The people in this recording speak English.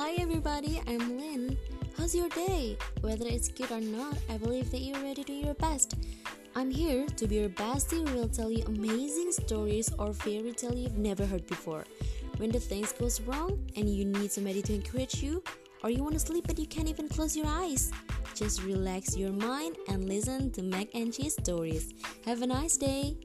Hi everybody, I'm Lynn. How's your day? Whether it's good or not, I believe that you're ready to do your best. I'm here to be your bestie who will tell you amazing stories or fairy tale you've never heard before. When the things goes wrong and you need somebody to encourage you, or you want to sleep but you can't even close your eyes, just relax your mind and listen to Mac and Cheese stories. Have a nice day.